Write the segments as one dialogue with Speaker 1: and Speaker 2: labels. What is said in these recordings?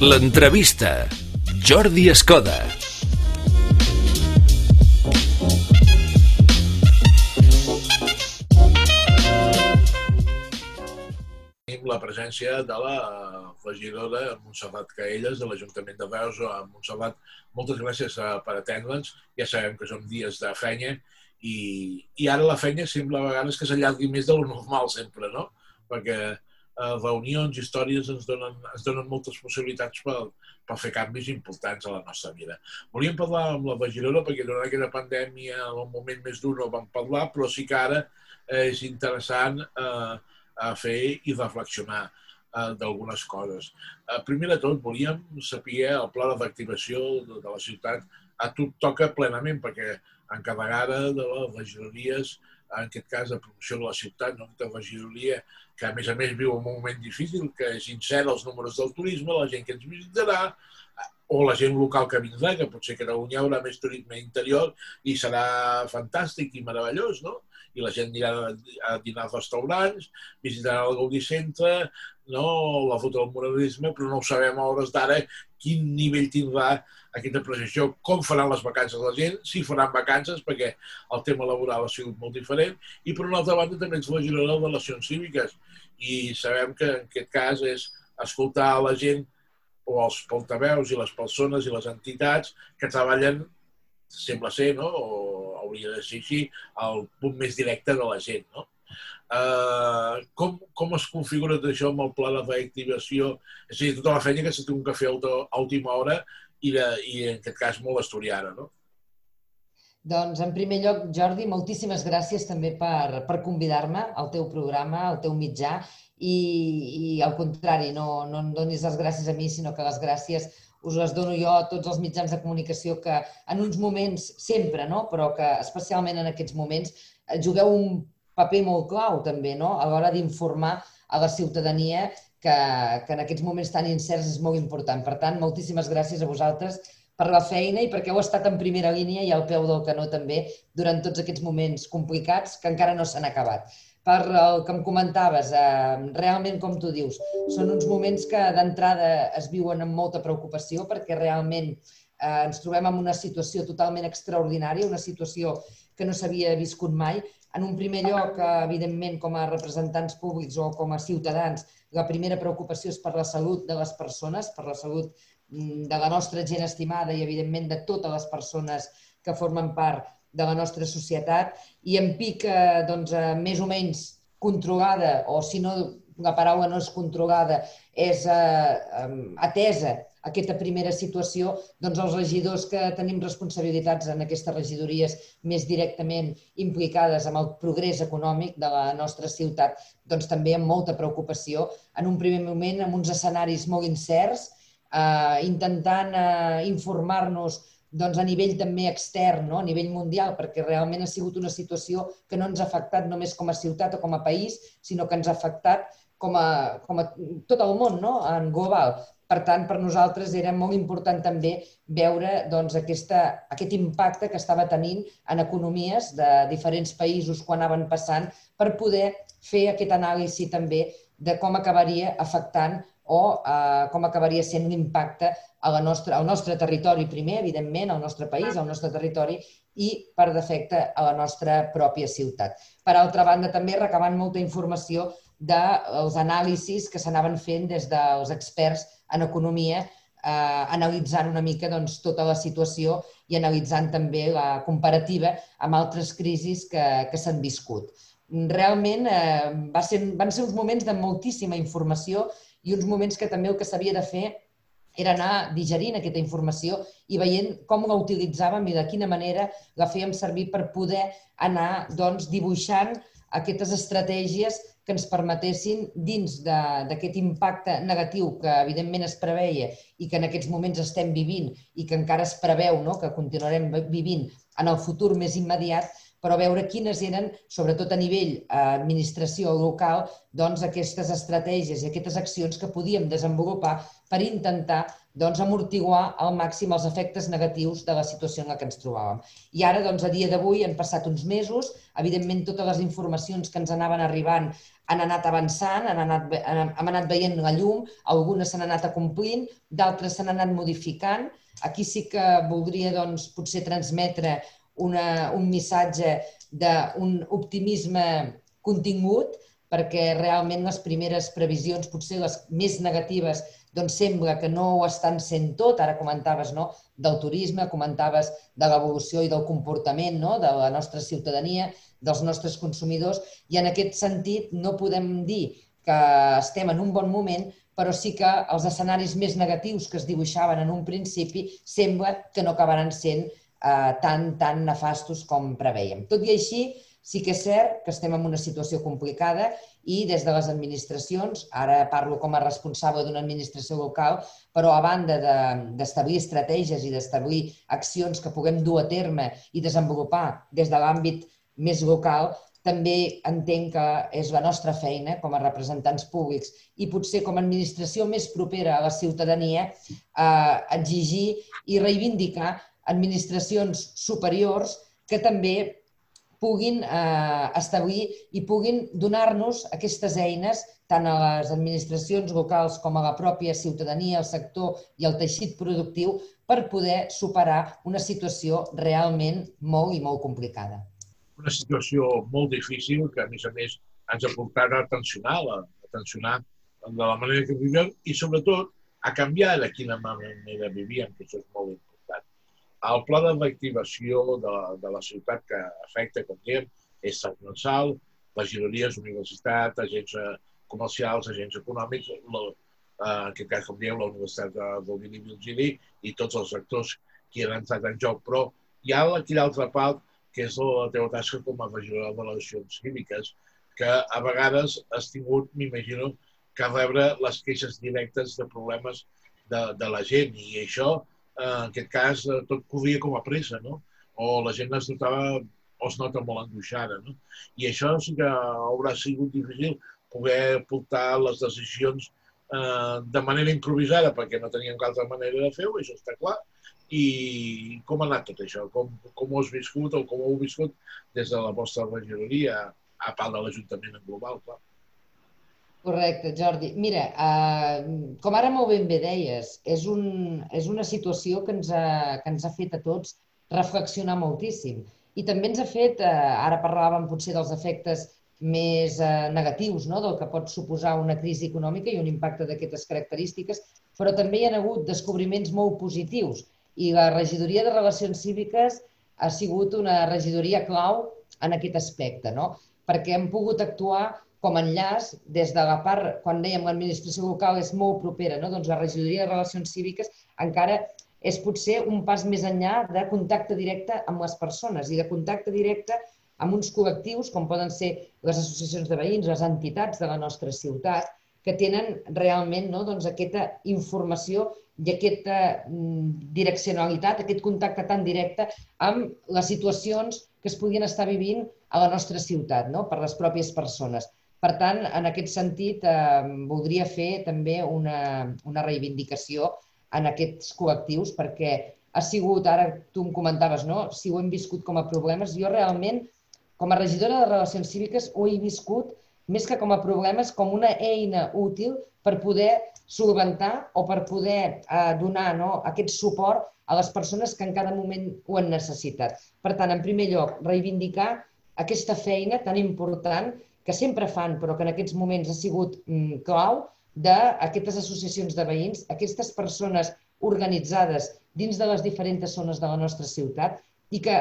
Speaker 1: L'entrevista. Jordi Escoda.
Speaker 2: la presència de la regidora Montserrat Caelles de l'Ajuntament de Reus. A Montserrat, moltes gràcies eh, per atendre'ns. Ja sabem que són dies de feina i, i ara la feina sembla a vegades que s'allargui més de lo normal sempre, no? Perquè eh, reunions, històries ens donen, ens donen moltes possibilitats per, per fer canvis importants a la nostra vida. Volíem parlar amb la regidora perquè durant aquesta pandèmia, en el moment més dur, no vam parlar, però sí que ara eh, és interessant eh, a fer i reflexionar eh, d'algunes coses. Eh, primer de tot, volíem saber el pla d'activació de, de la ciutat a tu toca plenament, perquè encarregada de les regidories, en aquest cas de promoció de la ciutat, no? de regidoria que a més a més viu en un moment difícil, que és incert els números del turisme, la gent que ens visitarà, o la gent local que vindrà, que potser a Catalunya haurà més turisme interior i serà fantàstic i meravellós, no? I la gent anirà a dinar als restaurants, visitarà el Gaudí Centre, no? la foto del muralisme, però no ho sabem a hores d'ara quin nivell tindrà aquesta projecció, com faran les vacances la gent, si faran vacances, perquè el tema laboral ha sigut molt diferent, i per una altra banda també la general de relacions cíviques, i sabem que en aquest cas és escoltar a la gent o els portaveus i les persones i les entitats que treballen, sembla ser, no? o hauria de ser així, al punt més directe de la gent. No? Uh, com, com es configura tot això amb el pla de reactivació? És a dir, tota la feina que s'ha tingut que fer a última hora i, de, i en aquest cas molt estudiada, no?
Speaker 3: Doncs, en primer lloc, Jordi, moltíssimes gràcies també per, per convidar-me al teu programa, al teu mitjà, i, i al contrari, no, no em donis les gràcies a mi, sinó que les gràcies us les dono jo a tots els mitjans de comunicació que en uns moments, sempre, no? però que especialment en aquests moments, jugueu un paper molt clau també no? a l'hora d'informar a la ciutadania que, que en aquests moments tan incerts és molt important. Per tant, moltíssimes gràcies a vosaltres per la feina i perquè heu estat en primera línia i al peu del canó també durant tots aquests moments complicats que encara no s'han acabat. Per el que em comentaves, eh, realment, com tu dius, són uns moments que d'entrada es viuen amb molta preocupació perquè realment eh, ens trobem en una situació totalment extraordinària, una situació que no s'havia viscut mai. En un primer lloc, evidentment, com a representants públics o com a ciutadans, la primera preocupació és per la salut de les persones, per la salut Mm, de la nostra gent estimada i, evidentment, de totes les persones que formen part de la nostra societat i en pic, doncs, eh, més o menys controlada, o si no, la paraula no és controlada, és eh, atesa aquesta primera situació, doncs els regidors que tenim responsabilitats en aquestes regidories més directament implicades amb el progrés econòmic de la nostra ciutat, doncs també amb molta preocupació, en un primer moment amb uns escenaris molt incerts, eh, intentant eh, informar-nos doncs, a nivell també extern, no? a nivell mundial, perquè realment ha sigut una situació que no ens ha afectat només com a ciutat o com a país, sinó que ens ha afectat com a, com a tot el món, no? en global. Per tant, per nosaltres era molt important també veure doncs, aquesta, aquest impacte que estava tenint en economies de diferents països quan anaven passant per poder fer aquest anàlisi també de com acabaria afectant o eh, com acabaria sent un impacte a la nostra, al nostre territori primer, evidentment, al nostre país, al nostre territori, i per defecte a la nostra pròpia ciutat. Per altra banda, també recabant molta informació dels anàlisis que s'anaven fent des dels experts en economia, eh, analitzant una mica doncs, tota la situació i analitzant també la comparativa amb altres crisis que, que s'han viscut. Realment eh, va ser, van ser uns moments de moltíssima informació i uns moments que també el que s'havia de fer era anar digerint aquesta informació i veient com la utilitzàvem i de quina manera la fèiem servir per poder anar doncs, dibuixant aquestes estratègies que ens permetessin, dins d'aquest impacte negatiu que evidentment es preveia i que en aquests moments estem vivint i que encara es preveu no? que continuarem vivint en el futur més immediat, però veure quines eren, sobretot a nivell eh, administració local, doncs aquestes estratègies i aquestes accions que podíem desenvolupar per intentar doncs, amortiguar al màxim els efectes negatius de la situació en la que ens trobàvem. I ara, doncs, a dia d'avui, han passat uns mesos, evidentment totes les informacions que ens anaven arribant han anat avançant, han anat, hem anat veient la llum, algunes s'han anat acomplint, d'altres s'han anat modificant. Aquí sí que voldria, doncs, potser transmetre una, un missatge d'un optimisme contingut, perquè realment les primeres previsions, potser les més negatives, doncs sembla que no ho estan sent tot. Ara comentaves no, del turisme, comentaves de l'evolució i del comportament no, de la nostra ciutadania, dels nostres consumidors, i en aquest sentit no podem dir que estem en un bon moment, però sí que els escenaris més negatius que es dibuixaven en un principi sembla que no acabaran sent eh, tan, tan nefastos com preveiem. Tot i així, Sí que és cert que estem en una situació complicada i des de les administracions, ara parlo com a responsable d'una administració local, però a banda d'establir de, estratègies i d'establir accions que puguem dur a terme i desenvolupar des de l'àmbit més local, també entenc que és la nostra feina com a representants públics i potser com a administració més propera a la ciutadania eh, exigir i reivindicar administracions superiors que també puguin eh, establir i puguin donar-nos aquestes eines tant a les administracions locals com a la pròpia ciutadania, el sector i el teixit productiu per poder superar una situació realment molt i molt complicada.
Speaker 2: Una situació molt difícil que, a més a més, ens ha portat a tensionar, a tensionar de la manera que vivim i, sobretot, a canviar de quina manera vivíem, que això és molt important el pla de reactivació de, de la ciutat que afecta, com diem, és transversal, regidories, universitat, agents eh, comercials, agents econòmics, la, eh, en aquest cas, com diem, la Universitat de Rovira i Virgili i tots els actors que han entrat en joc. Però hi ha aquella altra part que és la teva tasca com a regidor de relacions químiques, que a vegades has tingut, m'imagino, que rebre les queixes directes de problemes de, de la gent i això en aquest cas, eh, tot corria com a pressa, no? O la gent es notava o es nota molt angoixada, no? I això sí que haurà sigut difícil poder portar les decisions eh, de manera improvisada, perquè no teníem cap altra manera de fer-ho, això està clar. I com ha anat tot això? Com, com ho has viscut o com ho heu viscut des de la vostra regidoria, a part de l'Ajuntament en global, clar?
Speaker 3: Correcte, Jordi. Mira, uh, com ara molt ben bé deies, és, un, és una situació que ens, ha, que ens ha fet a tots reflexionar moltíssim. I també ens ha fet, uh, ara parlàvem potser dels efectes més uh, negatius no? del que pot suposar una crisi econòmica i un impacte d'aquestes característiques, però també hi ha hagut descobriments molt positius i la regidoria de Relacions Cíviques ha sigut una regidoria clau en aquest aspecte, no? perquè hem pogut actuar com a enllaç des de la part, quan dèiem l'administració local és molt propera, no? doncs la regidoria de Relacions Cíviques encara és potser un pas més enllà de contacte directe amb les persones i de contacte directe amb uns col·lectius com poden ser les associacions de veïns, les entitats de la nostra ciutat, que tenen realment no, doncs, aquesta informació i aquesta mm, direccionalitat, aquest contacte tan directe amb les situacions que es podien estar vivint a la nostra ciutat, no? per les pròpies persones. Per tant, en aquest sentit, eh, voldria fer també una, una reivindicació en aquests col·lectius perquè ha sigut, ara tu em comentaves, no? si ho hem viscut com a problemes, jo realment, com a regidora de Relacions Cíviques, ho he viscut més que com a problemes, com una eina útil per poder solventar o per poder eh, donar no, aquest suport a les persones que en cada moment ho han necessitat. Per tant, en primer lloc, reivindicar aquesta feina tan important que sempre fan, però que en aquests moments ha sigut mm, clau, d'aquestes associacions de veïns, aquestes persones organitzades dins de les diferents zones de la nostra ciutat i que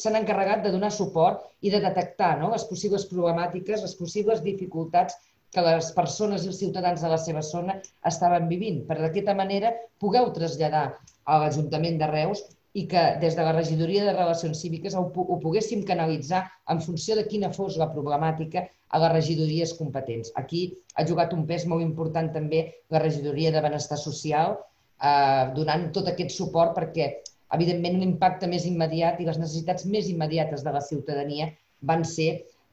Speaker 3: s'han encarregat de donar suport i de detectar no, les possibles problemàtiques, les possibles dificultats que les persones i els ciutadans de la seva zona estaven vivint. Per d'aquesta manera pugueu traslladar a l'Ajuntament de Reus i que des de la regidoria de Relacions Cíviques ho, ho poguéssim canalitzar en funció de quina fos la problemàtica a les regidories competents. Aquí ha jugat un pes molt important també la regidoria de Benestar Social, eh, donant tot aquest suport perquè, evidentment, l'impacte més immediat i les necessitats més immediates de la ciutadania van ser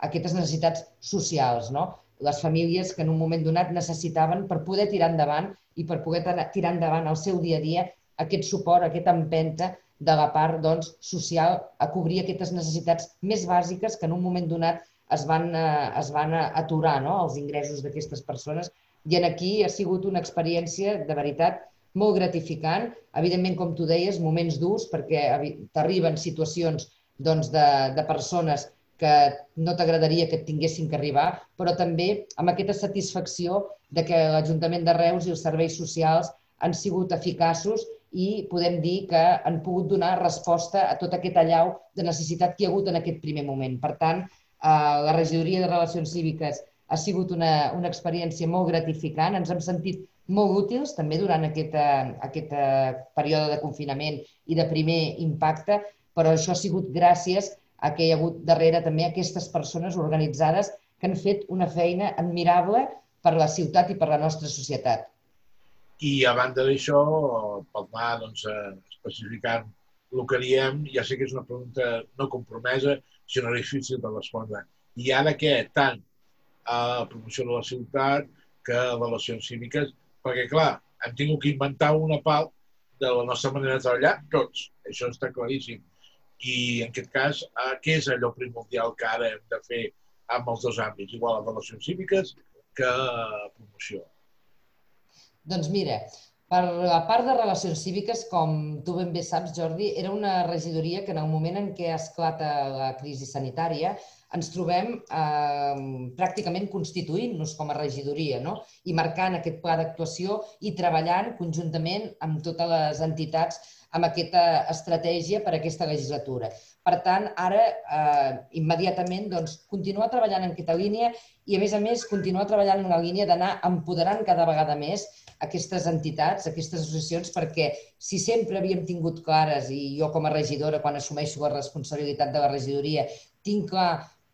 Speaker 3: aquestes necessitats socials, no? les famílies que en un moment donat necessitaven per poder tirar endavant i per poder tirar endavant el seu dia a dia aquest suport, aquesta empenta de la part doncs, social a cobrir aquestes necessitats més bàsiques que en un moment donat es van, eh, es van aturar no? els ingressos d'aquestes persones. I en aquí ha sigut una experiència de veritat molt gratificant. Evidentment, com tu deies, moments durs perquè t'arriben situacions doncs, de, de persones que no t'agradaria que et tinguessin que arribar, però també amb aquesta satisfacció de que l'Ajuntament de Reus i els serveis socials han sigut eficaços i podem dir que han pogut donar resposta a tot aquest allau de necessitat que hi ha hagut en aquest primer moment. Per tant, eh, la regidoria de Relacions Cíviques ha sigut una, una experiència molt gratificant. Ens hem sentit molt útils també durant aquest, eh, aquest eh, període de confinament i de primer impacte, però això ha sigut gràcies a que hi ha hagut darrere també aquestes persones organitzades que han fet una feina admirable per la ciutat i per la nostra societat.
Speaker 2: I a banda d'això, pel anar doncs, especificant el que diem, ja sé que és una pregunta no compromesa, sinó difícil de respondre. I ara què? Tant a promoció de la ciutat que a relacions cíviques, perquè, clar, hem tingut que inventar una part de la nostra manera de treballar, tots. Això està claríssim i en aquest cas, eh, què és allò primordial que ara hem de fer amb els dos àmbits, igual a relacions cíviques que a promoció?
Speaker 3: Doncs mira, per la part de relacions cíviques, com tu ben bé saps, Jordi, era una regidoria que en el moment en què esclata la crisi sanitària ens trobem eh, pràcticament constituint-nos com a regidoria no? i marcant aquest pla d'actuació i treballant conjuntament amb totes les entitats amb aquesta estratègia per a aquesta legislatura. Per tant, ara, eh, immediatament, doncs, continuar treballant en aquesta línia i, a més a més, continuar treballant en una línia d'anar empoderant cada vegada més aquestes entitats, aquestes associacions, perquè si sempre havíem tingut clares, i jo com a regidora, quan assumeixo la responsabilitat de la regidoria, tinc clar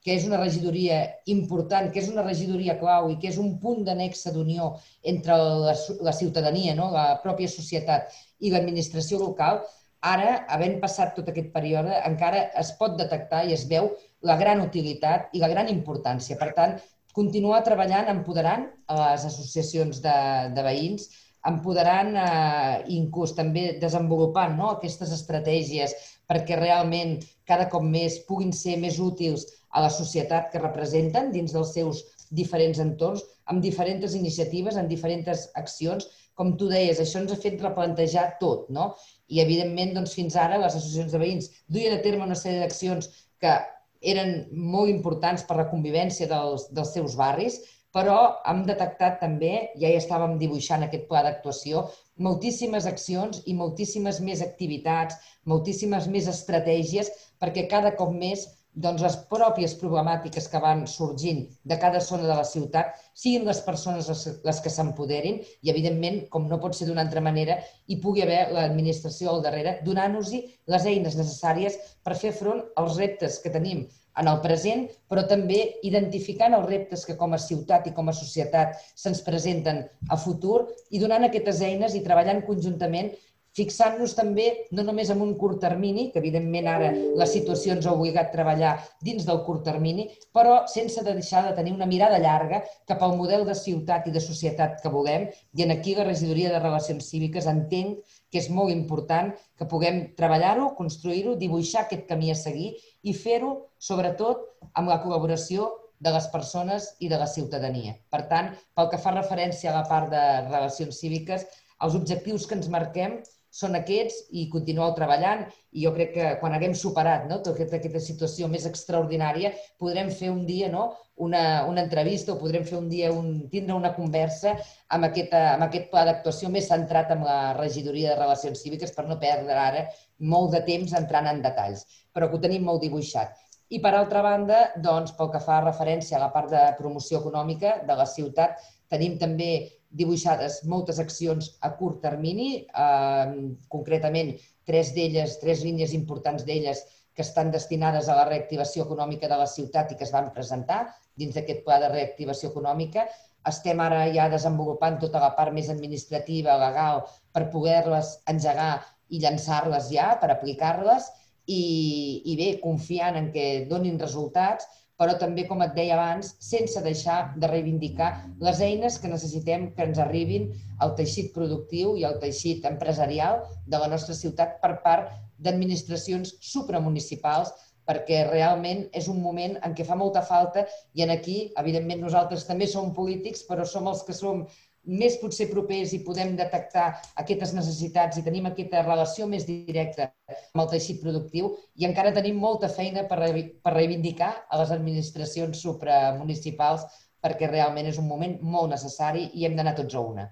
Speaker 3: que és una regidoria important, que és una regidoria clau i que és un punt de nexe d'unió entre la, la ciutadania, no? la pròpia societat i l'administració local, ara, havent passat tot aquest període, encara es pot detectar i es veu la gran utilitat i la gran importància. Per tant, continuar treballant, empoderant les associacions de, de veïns, empoderant eh, inclús també desenvolupant no, aquestes estratègies perquè realment cada cop més puguin ser més útils a la societat que representen dins dels seus diferents entorns, amb diferents iniciatives, en diferents accions. Com tu deies, això ens ha fet replantejar tot, no? I, evidentment, doncs, fins ara les associacions de veïns duien a terme una sèrie d'accions que eren molt importants per la convivència dels, dels seus barris, però hem detectat també, ja hi estàvem dibuixant aquest pla d'actuació, moltíssimes accions i moltíssimes més activitats, moltíssimes més estratègies perquè cada cop més doncs, les pròpies problemàtiques que van sorgint de cada zona de la ciutat siguin les persones les, que s'empoderin i, evidentment, com no pot ser d'una altra manera, hi pugui haver l'administració al darrere donant-nos-hi les eines necessàries per fer front als reptes que tenim en el present, però també identificant els reptes que com a ciutat i com a societat se'ns presenten a futur i donant aquestes eines i treballant conjuntament fixant-nos també no només en un curt termini, que evidentment ara la situació ens ha obligat a treballar dins del curt termini, però sense deixar de tenir una mirada llarga cap al model de ciutat i de societat que volem. I en aquí la Regidoria de Relacions Cíviques entenc que és molt important que puguem treballar-ho, construir-ho, dibuixar aquest camí a seguir i fer-ho, sobretot, amb la col·laboració de les persones i de la ciutadania. Per tant, pel que fa referència a la part de relacions cíviques, els objectius que ens marquem són aquests i continueu treballant i jo crec que quan haguem superat no, tota aquesta, aquesta situació més extraordinària podrem fer un dia no, una, una entrevista o podrem fer un dia un, tindre una conversa amb, aquesta, amb aquest pla d'actuació més centrat en la regidoria de Relacions Cíviques per no perdre ara molt de temps entrant en detalls, però que ho tenim molt dibuixat. I per altra banda, doncs, pel que fa referència a la part de promoció econòmica de la ciutat, tenim també dibuixades moltes accions a curt termini, eh, concretament tres d'elles, tres línies importants d'elles que estan destinades a la reactivació econòmica de la ciutat i que es van presentar dins d'aquest pla de reactivació econòmica. Estem ara ja desenvolupant tota la part més administrativa, legal, per poder-les engegar i llançar-les ja, per aplicar-les, i, i bé, confiant en que donin resultats, però també, com et deia abans, sense deixar de reivindicar les eines que necessitem que ens arribin al teixit productiu i al teixit empresarial de la nostra ciutat per part d'administracions supramunicipals perquè realment és un moment en què fa molta falta i en aquí, evidentment, nosaltres també som polítics, però som els que som més potser propers i podem detectar aquestes necessitats i tenim aquesta relació més directa amb el teixit productiu i encara tenim molta feina per, per reivindicar a les administracions supramunicipals perquè realment és un moment molt necessari i hem d'anar tots a una.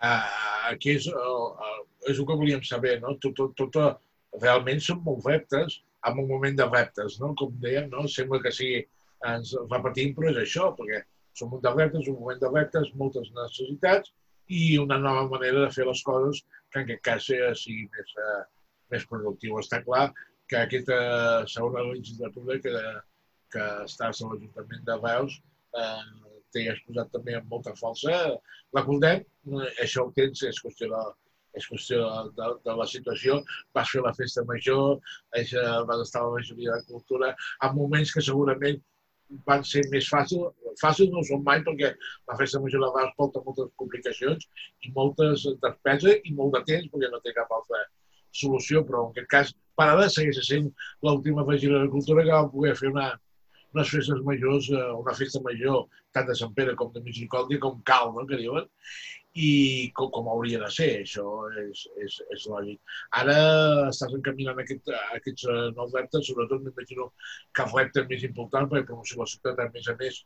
Speaker 2: Uh, aquí és, és el que volíem saber, no? Tot, tot, tot, realment són molt reptes, en un moment de reptes, no? Com dèiem, no? Sembla que sigui, ens repetim, però és això, perquè som un de reptes, un moment de reptes, moltes necessitats i una nova manera de fer les coses que en aquest cas sigui més, uh, més productiu. Està clar que aquesta segona legislatura que, que estàs a l'Ajuntament de Reus eh, t'hi has posat també amb molta força. La Coldem, això ho tens, és qüestió de, és qüestió de, de la situació. Vas fer la festa major, vas estar a la majoria de cultura, en moments que segurament van ser més fàcils. Fàcils no són mai perquè la festa major de Reus porta moltes complicacions i moltes despeses i molt de temps perquè no té cap altra solució, però en aquest cas Parada segueix sent l'última festa de cultura que vam poder fer una, unes festes majors, una festa major tant de Sant Pere com de Misericòrdia com cal, no? que diuen, i com, com hauria de ser, això és, és, és lògic. Ara estàs encaminant aquest, aquests uh, nous reptes, sobretot m'imagino que el repte més important per promocionar la ciutat, a més a més,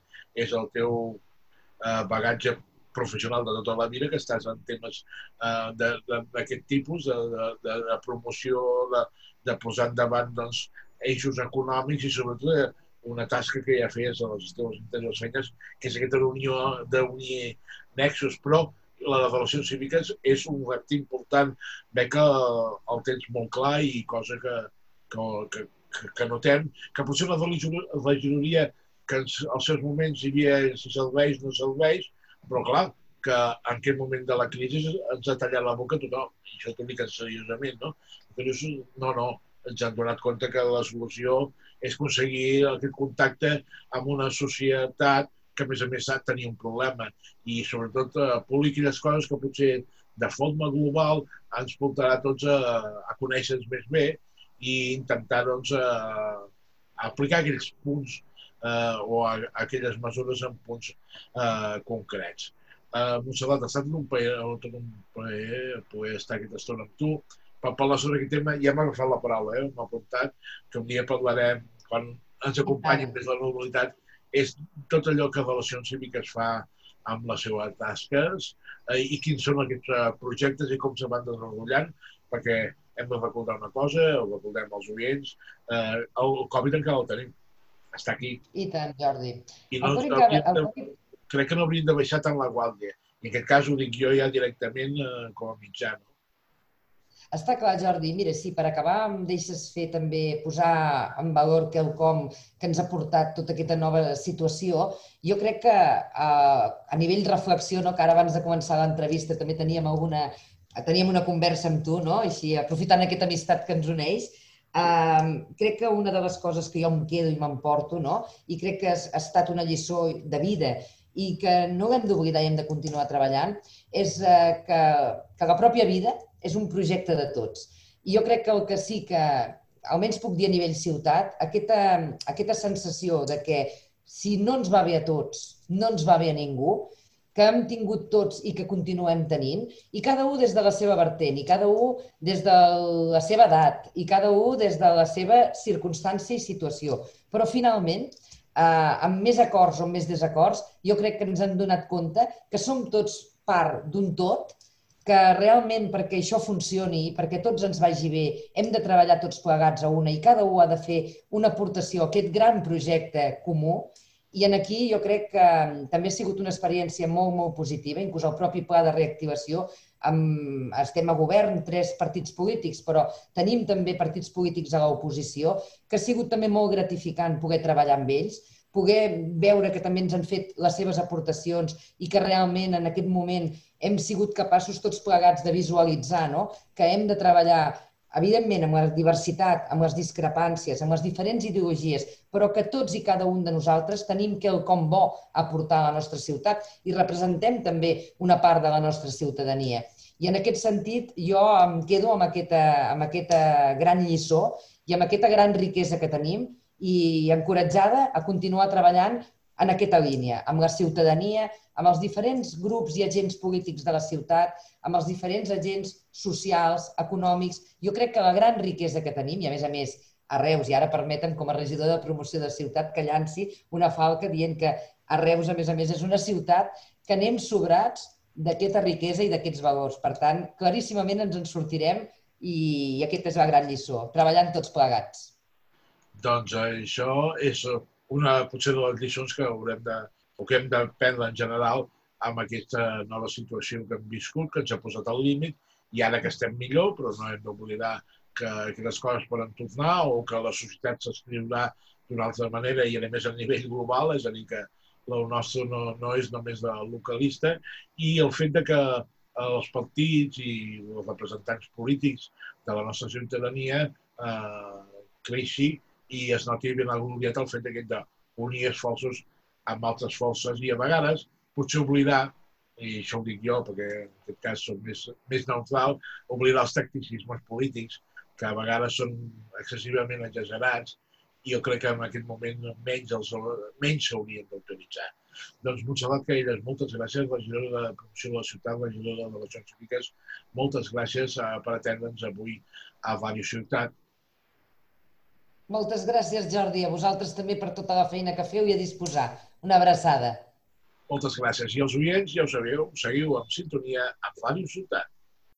Speaker 2: és el teu uh, bagatge professional de tota la vida, que estàs en temes uh, d'aquest tipus, de, de, de, promoció, de, de posar endavant doncs, eixos econòmics i sobretot de, una tasca que ja feies a les teves anteriors feines, que és aquesta unió d'unir nexos, però la relacions cíviques és un repte important. Veig que el tens molt clar i cosa que, que, que, que notem, que potser la regidoria que als seus moments hi havia si serveix, no serveix, però clar, que en aquest moment de la crisi ens ha tallat la boca tothom. I això t'ho dic seriosament, no? Dius, no, no, ens han donat compte que la solució és aconseguir aquest contacte amb una societat que a més a més tenir un problema i sobretot eh, polir aquelles coses que potser de forma global ens portarà tots a, a conèixer-nos més bé i intentar doncs, a, a aplicar aquells punts eh, o a, a aquelles mesures en punts eh, concrets. Eh, Montserrat, ha estat un plaer, tot un plaer poder estar aquesta estona amb tu per parlar sobre aquest tema. Ja m'ha agafat la paraula, eh? m'ha apuntat que un dia parlarem, quan ens acompanyi més la normalitat, és tot allò que Relacions Cíviques fa amb les seves tasques eh, i quins són aquests eh, projectes i com se van desenvolupant, perquè hem de recordar una cosa, ho recordem als oients, eh, el Covid encara el tenim, està aquí.
Speaker 3: I tant, Jordi.
Speaker 2: I no, no, no, no, crec que no hauríem de baixar tant la guàrdia. I en aquest cas ho dic jo ja directament eh, com a mitjà. No?
Speaker 3: Està clar, Jordi. Mira, sí, per acabar em deixes fer també posar en valor quelcom que ens ha portat tota aquesta nova situació. Jo crec que eh, a nivell reflexió, no, que ara abans de començar l'entrevista també teníem alguna, teníem una conversa amb tu, no? Així, aprofitant aquesta amistat que ens uneix, Um, crec que una de les coses que jo em quedo i m'emporto, no? i crec que ha estat una lliçó de vida i que no l'hem d'oblidar i hem de continuar treballant, és uh, que, que la pròpia vida és un projecte de tots. I jo crec que el que sí que, almenys puc dir a nivell ciutat, aquesta, aquesta sensació de que si no ens va bé a tots, no ens va bé a ningú, que hem tingut tots i que continuem tenint, i cada un des de la seva vertent, i cada un des de la seva edat, i cada un des de la seva circumstància i situació. Però finalment, eh, amb més acords o més desacords, jo crec que ens hem donat compte que som tots part d'un tot que realment perquè això funcioni i perquè tots ens vagi bé, hem de treballar tots plegats a una i cada un ha de fer una aportació a aquest gran projecte comú. I en aquí jo crec que també ha sigut una experiència molt, molt positiva, inclús el propi pla de reactivació. Amb, estem a govern, tres partits polítics, però tenim també partits polítics a l'oposició, que ha sigut també molt gratificant poder treballar amb ells poder veure que també ens han fet les seves aportacions i que realment en aquest moment hem sigut capaços tots plegats de visualitzar no? que hem de treballar evidentment amb la diversitat, amb les discrepàncies, amb les diferents ideologies, però que tots i cada un de nosaltres tenim quelcom bo a portar a la nostra ciutat i representem també una part de la nostra ciutadania. I en aquest sentit jo em quedo amb aquesta, amb aquesta gran lliçó i amb aquesta gran riquesa que tenim i encoratjada a continuar treballant en aquesta línia, amb la ciutadania, amb els diferents grups i agents polítics de la ciutat, amb els diferents agents socials, econòmics. Jo crec que la gran riquesa que tenim, i a més a més a Reus, i ara permeten com a regidor de promoció de ciutat que llanci una falca dient que a Reus, a més a més, és una ciutat que anem sobrats d'aquesta riquesa i d'aquests valors. Per tant, claríssimament ens en sortirem i aquesta és la gran lliçó, treballant tots plegats.
Speaker 2: Doncs això és una potser de les lliçons que haurem de, o que hem d'aprendre en general amb aquesta nova situació que hem viscut, que ens ha posat al límit, i ara que estem millor, però no hem d'oblidar que, que les coses poden tornar o que la societat s'escriurà d'una altra manera i a més a nivell global, és a dir, que el nostre no, no és només de localista, i el fet de que els partits i els representants polítics de la nostra ciutadania eh, creixi i es noti ben agloriat el fet d'aquest d'unir esforços amb altres forces i a vegades potser oblidar, i això ho dic jo perquè en aquest cas soc més, més neutral, oblidar els tacticismes polítics que a vegades són excessivament exagerats i jo crec que en aquest moment menys els, menys s'haurien d'autoritzar. Doncs Montserrat Caelles, moltes gràcies, regidora de promoció de la ciutat, regidora de les Cíviques, moltes gràcies eh, per atendre'ns avui a Ràdio Ciutat
Speaker 3: moltes gràcies, Jordi, a vosaltres també per tota la feina que feu i a disposar. Una abraçada.
Speaker 2: Moltes gràcies. I els oients, ja ho sabeu, seguiu amb sintonia amb Ràdio Ciutat.